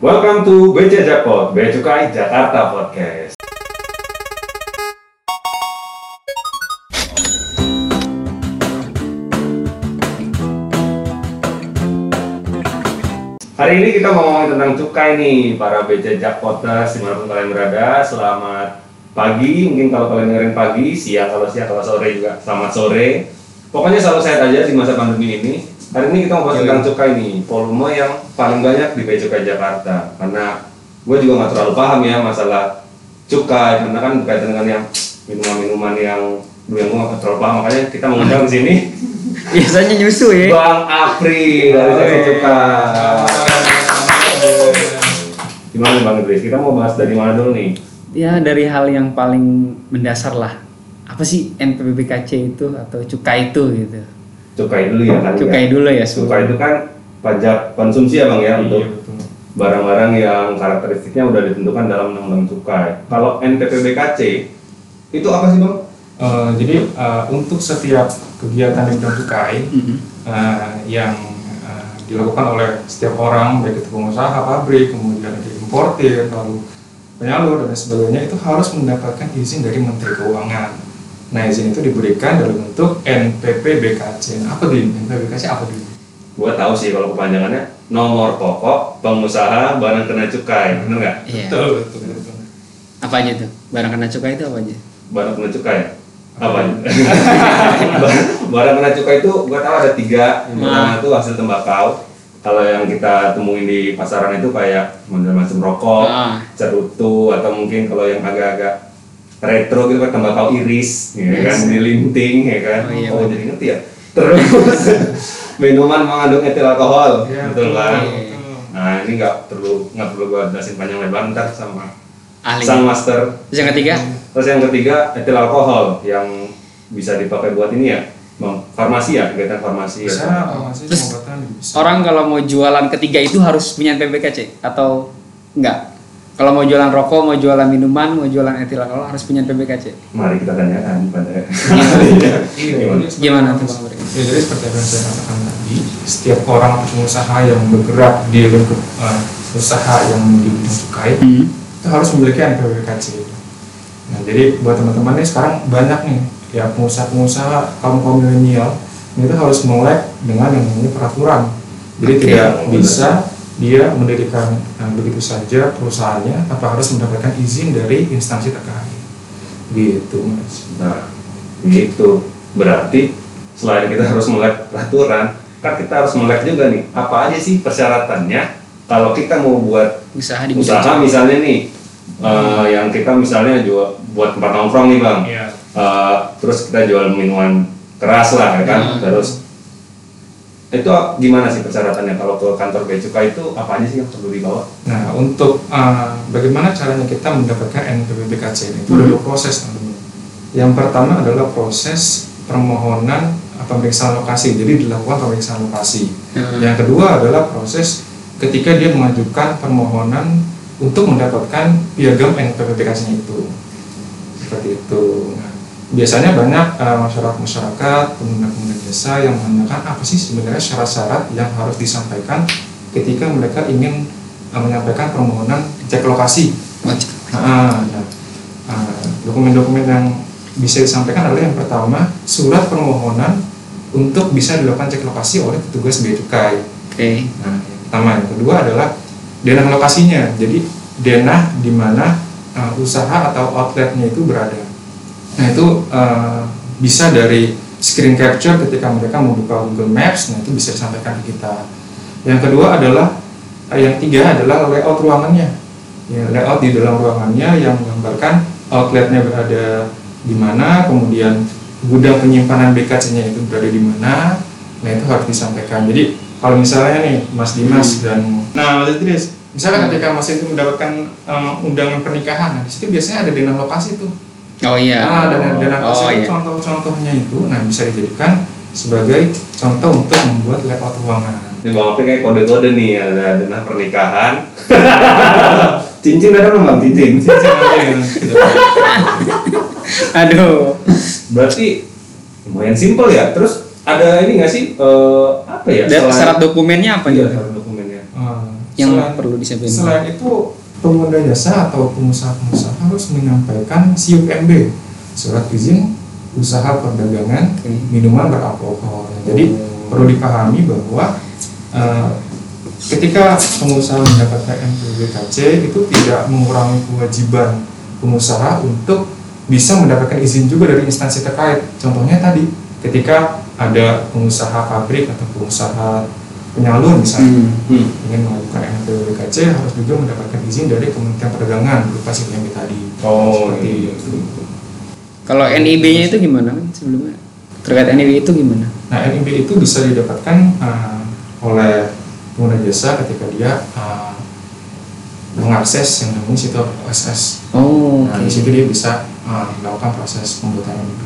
Welcome to BC Jackpot, Bea Jakarta Podcast. Hari ini kita mau ngomongin tentang cukai nih, para BC Jackpoters di mana pun kalian berada. Selamat pagi, mungkin kalau kalian dengerin pagi, siang kalau siang, kalau sore juga selamat sore. Pokoknya selalu sehat aja di masa pandemi ini. Hari ini kita mau bahas tentang cukai nih, volume yang paling banyak di Cukai Jakarta. Karena gue juga nggak terlalu paham ya masalah cukai, karena kan berkaitan dengan yang minuman-minuman yang gue yang gue nggak terlalu paham. Makanya kita mengundang di sini Biasanya nyusu ya. Bang Apri dari Seksi Cukai. Gimana nih Bang Idris? Kita mau bahas dari mana dulu nih? Ya dari hal yang paling mendasar lah. Apa sih NPWBKC itu atau cukai itu gitu? Cukai dulu ya kan? Cukai ya? dulu ya. Cukai itu kan pajak konsumsi ya Bang ya untuk barang-barang yang karakteristiknya udah ditentukan dalam undang-undang cukai. Kalau NPPBKC itu apa sih Bang? Eh, jadi eh, untuk setiap kegiatan di bidang cukai Mhm. eh, yang eh, dilakukan oleh setiap orang baik itu pengusaha pabrik kemudian ada importir lalu penyalur dan sebagainya itu harus mendapatkan izin dari Menteri Keuangan. Nah izin itu diberikan dalam bentuk NPPBKC. Nah, apa di NPPBKC apa di? Gua tahu sih kalau kepanjangannya nomor pokok pengusaha barang kena cukai, bener nggak? Iya. Betul betul betul. Apa aja tuh? Barang kena cukai itu apa aja? Barang kena cukai apa? barang kena cukai itu gua tahu ada tiga. Yang pertama itu hasil tembakau. Kalau yang kita temuin di pasaran itu kayak macam-macam rokok, Ah. cerutu atau mungkin kalau yang agak-agak retro gitu kan tembakau iris, ya kan, Yes. dilinting, ya kan. Oh, iya, oh jadi ngerti ya. Terus minuman mengandung etil alkohol, Ya, betul kan? betul. Nah ini nggak perlu nggak perlu gua jelasin panjang lebar ntar sama Ahli. sang master. Terus yang ketiga? Terus yang ketiga etil alkohol yang bisa dipakai buat ini ya, farmasi ya, kegiatan farmasi. Bisa ya. farmasi Terus, bisa. Orang kalau mau jualan ketiga itu harus punya NPWBKC atau enggak? Kalau mau jualan rokok, mau jualan minuman, mau jualan etil alkohol harus punya NPWBKC. Mari kita tanyakan pada. Iya, Gimana? jadi Gimana seperti- tuh Bang? Ya, jadi seperti yang saya katakan tadi, setiap orang pengusaha yang bergerak di lingkup eh, usaha yang di bidang cukai Hmm. itu harus memiliki NPWBKC. Nah, jadi buat teman-teman nih sekarang banyak nih ya pengusaha-pengusaha kaum kaum milenial itu harus melek dengan yang namanya peraturan. Jadi Oke. tidak bisa dia mendirikan eh, begitu saja perusahaannya tanpa harus mendapatkan izin dari instansi terkait. Gitu, Mas. Nah, gitu. Berarti selain kita harus melek peraturan, kan kita harus melek juga nih. Apa aja sih persyaratannya kalau kita mau buat Usaha di usaha bidang misalnya nih, eh, yang kita misalnya jual buat tempat nongkrong nih bang. Iya. Eh, terus kita jual minuman keras lah ya kan. Hmm. Terus itu gimana sih persyaratannya kalau ke kantor bea cukai itu apa aja sih yang perlu dibawa? Nah, untuk uh, bagaimana caranya kita mendapatkan NPWBKC ini itu ada dua proses teman-teman. Yang pertama adalah proses permohonan pemeriksaan lokasi, jadi dilakukan pemeriksaan lokasi. Hmm. Yang kedua adalah proses ketika dia mengajukan permohonan untuk mendapatkan piagam NPWBKC-nya itu. Seperti itu. Nah, biasanya banyak uh, masyarakat-masyarakat, pengguna-pengguna jasa yang menanyakan apa sih sebenarnya syarat-syarat yang harus disampaikan ketika mereka ingin uh, menyampaikan permohonan cek lokasi. Nah, nah, uh, dokumen-dokumen yang bisa disampaikan adalah yang pertama surat permohonan untuk bisa dilakukan cek lokasi oleh petugas bea cukai. Oke. Nah, yang pertama, yang kedua adalah denah lokasinya. Jadi denah di mana uh, usaha atau outletnya itu berada. Nah itu uh, bisa dari screen capture ketika mereka membuka Google Maps, nah itu bisa disampaikan ke kita. Yang kedua adalah, uh, yang tiga adalah layout ruangannya. Ya, layout di dalam ruangannya yang menggambarkan outletnya berada di mana, kemudian gudang penyimpanan BKC-nya itu berada di mana. Nah itu harus disampaikan. Jadi kalau misalnya nih Mas Dimas dan nah Mas Idris, misalkan ketika Mas itu mendapatkan um, undangan pernikahan, nah di situ biasanya ada denah lokasi tuh. Oh iya. Nah, dan dan Oh, iya. contoh-contohnya itu, nah bisa dijadikan sebagai contoh untuk membuat layout ruangan. Ini bang Opi kayak kode-kode nih ada denah pernikahan. cincin ada nggak bang cincin? Aduh. Berarti lumayan simpel ya. Terus ada ini nggak sih eh, apa ya? Dan selain- syarat dokumennya apa Iya, gitu? syarat dokumennya. Ah, yang Selain- perlu disampaikan Selain itu, pengguna jasa atau pengusaha-pengusaha harus menyampaikan SIUPMB, surat izin usaha perdagangan minuman beralkohol. Jadi Oh. perlu dipahami bahwa eh, ketika pengusaha mendapatkan NPWKC itu tidak mengurangi kewajiban pengusaha untuk bisa mendapatkan izin juga dari instansi terkait. Contohnya tadi, ketika ada pengusaha pabrik atau pengusaha penyalur misalnya Hmm. Hmm. ingin melakukan NPWKC harus juga mendapatkan izin dari Kementerian Perdagangan berupa SIUPMB tadi. Oh, Seperti iya. itu. kalau NIB-nya itu gimana kan sebelumnya terkait NIB itu gimana Nah, NIB itu bisa didapatkan uh, oleh pengguna jasa ketika dia uh, mengakses yang namanya situs OSS. oh Nah, oke di situ dia bisa uh, melakukan proses pembuatan NIB.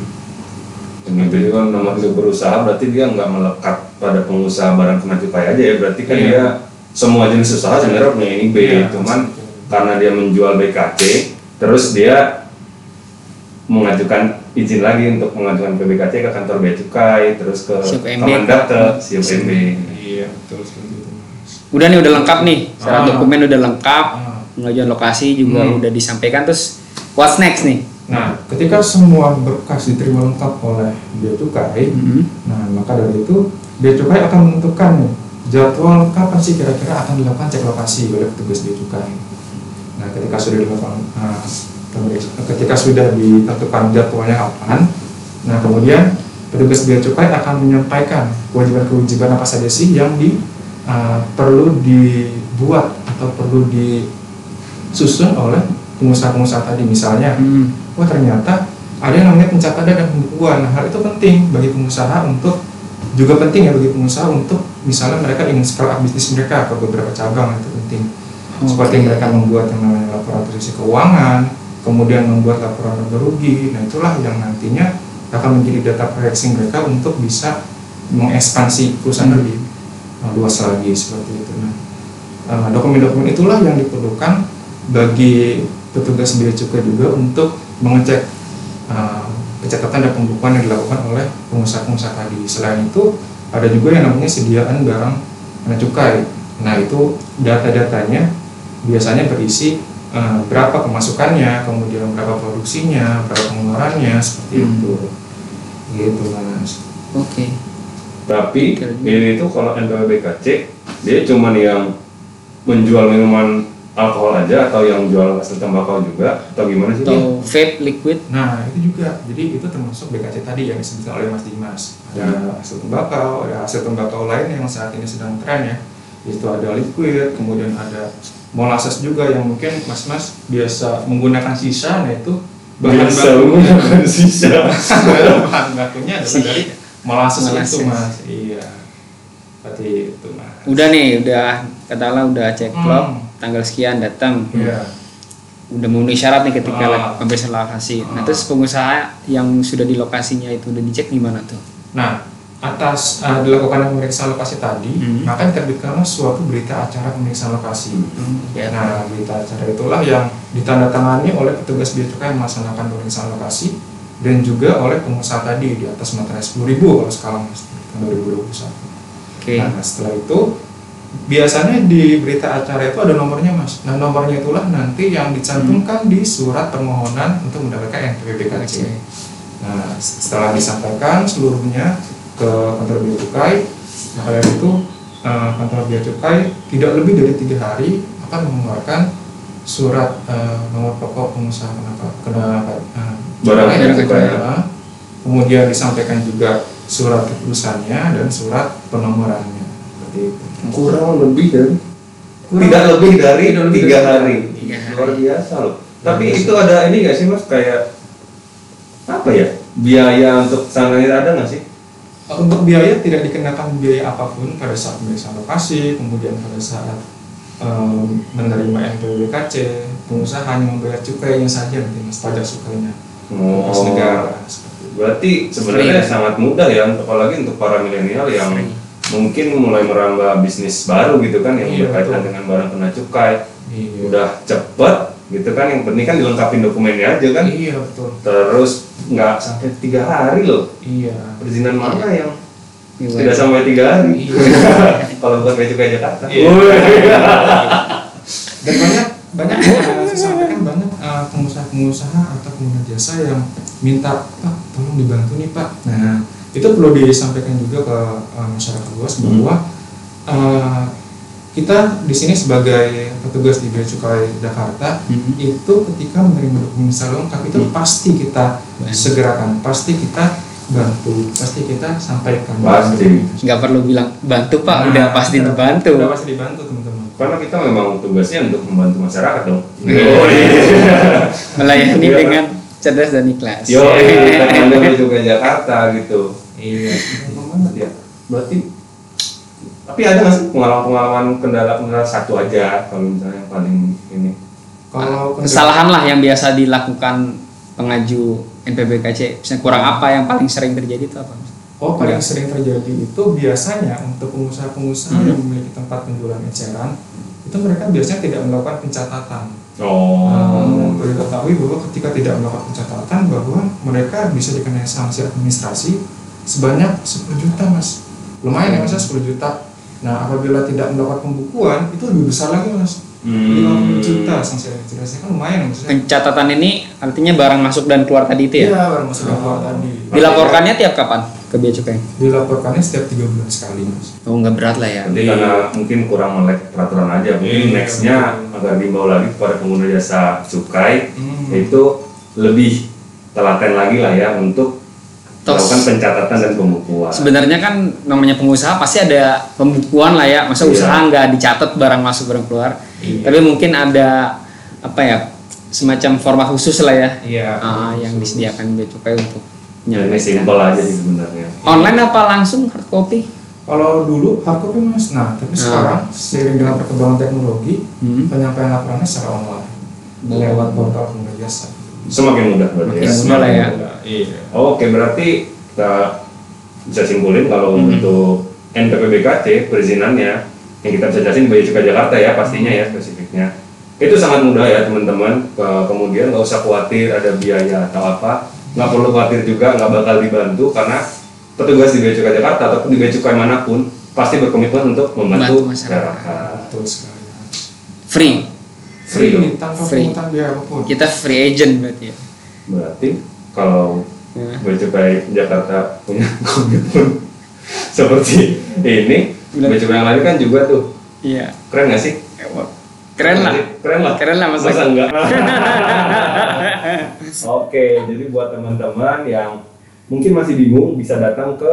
Ini itu kan nomor hidup berusaha berarti dia nggak melekat pada pengusaha barang kena cukai aja ya berarti kan Iya. dia semua jenis usaha sebenarnya punya ini B Iya, cuman itu. karena dia menjual BKC terus dia mengajukan izin lagi untuk mengajukan PBKC ke kantor bea cukai terus ke. Kemendak ke SIUPMB Iya, betul itu. Udah nih udah lengkap nih syarat Ah. dokumen udah lengkap Ah. pengajuan lokasi juga Hmm. udah disampaikan terus what's next nih Nah, ketika semua berkas diterima lengkap oleh bea cukai, Mhm. Nah, maka dari itu Bea Cukai akan menentukan jadwal kapan sih kira-kira akan dilakukan cek lokasi oleh petugas Bea Cukai. Nah, ketika sudah dilakukan, nah, ketika sudah ditentukan jadwalnya kapan, nah kemudian petugas Bea Cukai akan menyampaikan kewajiban-kewajiban apa saja sih yang di uh, perlu dibuat atau perlu disusun oleh pengusaha-pengusaha tadi misalnya Hmm. Wah ternyata ada yang namanya pencatatan dan pembukuan. Nah, hal itu penting bagi pengusaha untuk juga penting ya bagi pengusaha untuk misalnya mereka ingin scale up bisnis mereka ke beberapa cabang itu penting. Seperti Oke. mereka membuat yang namanya laporan transaksi keuangan, kemudian membuat laporan laba rugi. Nah, itulah yang nantinya akan menjadi data proyeksi mereka untuk bisa mengekspansi perusahaan Hmm. lebih uh, luas lagi seperti itu. Nah, uh, dokumen-dokumen itulah yang diperlukan bagi petugas bea cukai juga untuk mengecek uh, pencatatan dan pembukuan yang dilakukan oleh pengusaha-pengusaha tadi. Selain itu, ada juga yang namanya sediaan barang kena cukai. Nah, itu data-datanya biasanya berisi uh, berapa pemasukannya, kemudian berapa produksinya, berapa pengeluarannya, seperti Hmm. itu. Gitu, Mas. oke tapi Kira-kira. ini itu kalau NPWBKC dia cuman yang menjual minuman alkohol aja atau yang jual hasil tembakau juga atau gimana sih? atau vape liquid Nah, itu juga. Jadi itu termasuk BKC tadi yang disebutkan oleh Mas Dimas. Ada hasil tembakau, ada hasil tembakau lain yang saat ini sedang tren ya. Itu ada liquid, kemudian ada molasses juga yang mungkin Mas-mas biasa menggunakan sisa, nah itu bahan Biasa baku menggunakan sisa. bahan bakunya adalah dari molasses itu Molasses. Mas. Iya. Seperti itu Mas. udah nih udah katakanlah udah cek clock Hmm. Tanggal sekian datang Iya. udah memenuhi syarat nih ketika Ah. pembebasan lokasi nah Ah. terus pengusaha yang sudah di lokasinya itu udah dicek gimana tuh Nah, atas uh, dilakukan pemeriksaan lokasi tadi, Hmm. maka diterbitkanlah suatu berita acara pemeriksaan lokasi. ya Nah, berita acara itulah yang ditandatangani oleh petugas cukai yang melaksanakan pemeriksaan lokasi dan juga oleh pengusaha tadi di atas materai 10.000 kalau sekarang tahun 2021. oke Nah, setelah itu biasanya di berita acara itu ada nomornya Mas. Nah, nomornya itulah nanti yang dicantumkan di surat permohonan untuk mendapatkan NPWBKC. Oke. Nah, setelah disampaikan seluruhnya ke kantor bea cukai, maka dari itu eh, kantor bea cukai tidak lebih dari tiga hari akan mengeluarkan surat eh, nomor pokok pengusaha kenapa kena eh, Barang ya. Kemudian disampaikan juga surat keputusannya dan surat penomorannya. Kurang lebih dari Kurang- tidak lebih dari tiga hari. tiga hari. luar biasa loh Luar tapi biasa. itu ada ini nggak sih mas kayak apa ya biaya untuk sananya ada nggak sih Untuk biaya tidak dikenakan biaya apa pun pada saat pemeriksaan lokasi, kemudian pada saat em, menerima NPWBKC, pengusaha hanya membayar cukainya saja nanti mas pajak cukainya oh negara berarti sebenarnya Free. sangat mudah ya untuk apalagi untuk para milenial yang Free. Mungkin mulai merambah bisnis baru gitu kan yang Iya, berkaitan betul. dengan barang kena cukai Iya. udah cepet gitu kan yang penting kan dilengkapi dokumennya aja kan Iya betul. terus nggak sampai tiga hari loh Iya. perizinan mana yang Gimana? Tidak sampai tiga hari. Iya. Kalau bukan bea cukai Jakarta. Iya. Dan banyak banyak yang saya sampaikan banyak uh, pengusaha-pengusaha atau pengguna jasa yang minta pak tolong dibantu nih pak nah itu perlu disampaikan juga ke uh, masyarakat luas Hmm. bahwa uh, kita di sini sebagai petugas di Bea Cukai Jakarta Mhm. itu ketika menerima dokumentasi lengkap itu Hmm. pasti kita segerakan pasti kita bantu pasti kita sampaikan Pasti. nggak perlu bilang bantu pak Nah, udah pasti udah- dibantu udah pasti dibantu teman-teman Karena kita memang tugasnya untuk membantu masyarakat dong. Iya. Oh, iya. melayani Iya. dengan cerdas dan ikhlas Yo, kita bea cukai Jakarta gitu. Iya banget ya. Berarti tapi ada nggak sih pengalaman-pengalaman kendala-kendala satu aja kalau misalnya yang paling ini kalau kesalahan lah yang biasa dilakukan pengaju NPBKC misalnya kurang apa yang paling sering terjadi itu apa Oh paling sering terjadi itu biasanya untuk pengusaha-pengusaha Hmm. yang memiliki tempat penjualan eceran itu mereka biasanya tidak melakukan pencatatan. Oh. Perlu diketahui bahwa ketika tidak melakukan pencatatan bahwa mereka bisa dikenai sanksi administrasi sebanyak 10 juta mas. Lumayan ya mas 10 juta. Nah apabila tidak melakukan pembukuan itu lebih besar lagi mas. Hmm. 50 juta sanksi administrasi kan lumayan ya mas. pencatatan ini artinya barang masuk dan keluar tadi itu ya Iya baru masuk ke keluar tadi. dilaporkannya tiap kapan ke bea cukai Dilaporkannya setiap tiga bulan sekali mas. oh nggak berat lah ya Nanti karena mungkin kurang melek peraturan aja, mungkin Iya, nextnya agar dibawa lagi kepada pengguna jasa cukai Hmm. itu lebih telaten lagi lah ya untuk Tos. melakukan pencatatan dan pembukuan. sebenarnya kan namanya pengusaha pasti ada pembukuan lah ya masa Iya. usaha nggak dicatat barang masuk barang keluar Iya. tapi mungkin ada apa ya semacam format khusus lah ya Iya. ah, yang disediakan bea cukai untuk Ya, ini simpel aja sih sebenarnya. online apa langsung hard copy Kalau dulu hard copy mas, nah tapi Ah. sekarang seiring dengan perkembangan teknologi Hmm. penyampaian laporannya secara online lewat portal pengguna jasa. Semakin mudah berarti Makin ya. mudah lah ya. Iya. Oke, berarti kita bisa simpulin kalau Hmm. untuk NPPBKC perizinannya yang kita bisa jelasin Bea Cukai Jakarta ya pastinya ya spesifiknya. Itu sangat mudah ya teman-teman. Ke- Kemudian nggak usah khawatir ada biaya atau apa. Nggak perlu khawatir juga nggak bakal dibantu karena petugas di Bea Cukai Jakarta ataupun di Bea Cukai mana pun pasti berkomitmen untuk membantu masyarakat. free Free dong. tanpa Free. pungutan biaya apa pun. kita free agent berarti ya Berarti kalau Ya. Bea Cukai Jakarta punya komitmen seperti ini, Cukai yang lain kan juga tuh iya keren nggak sih? keren lah Keren lah. Keren lah, masa- Masa enggak? Oke, jadi buat teman-teman yang mungkin masih bingung bisa datang ke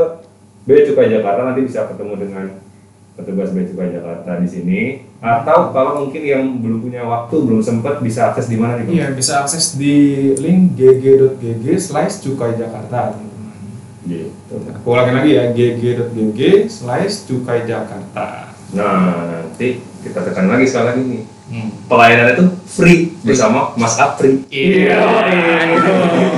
Bea Cukai Jakarta nanti bisa ketemu dengan petugas Bea Cukai Jakarta di sini atau kalau mungkin yang belum punya waktu belum sempat bisa akses di mana nih? Iya bisa akses di link gg.gg slash cukai Jakarta. Gitu. Aku ulangin lagi ya gg.gg slash cukai Jakarta. Nah, nanti kita tekan lagi sekali lagi nih. Hmm. Pelayanan itu free bersama Mas Apri. Iya.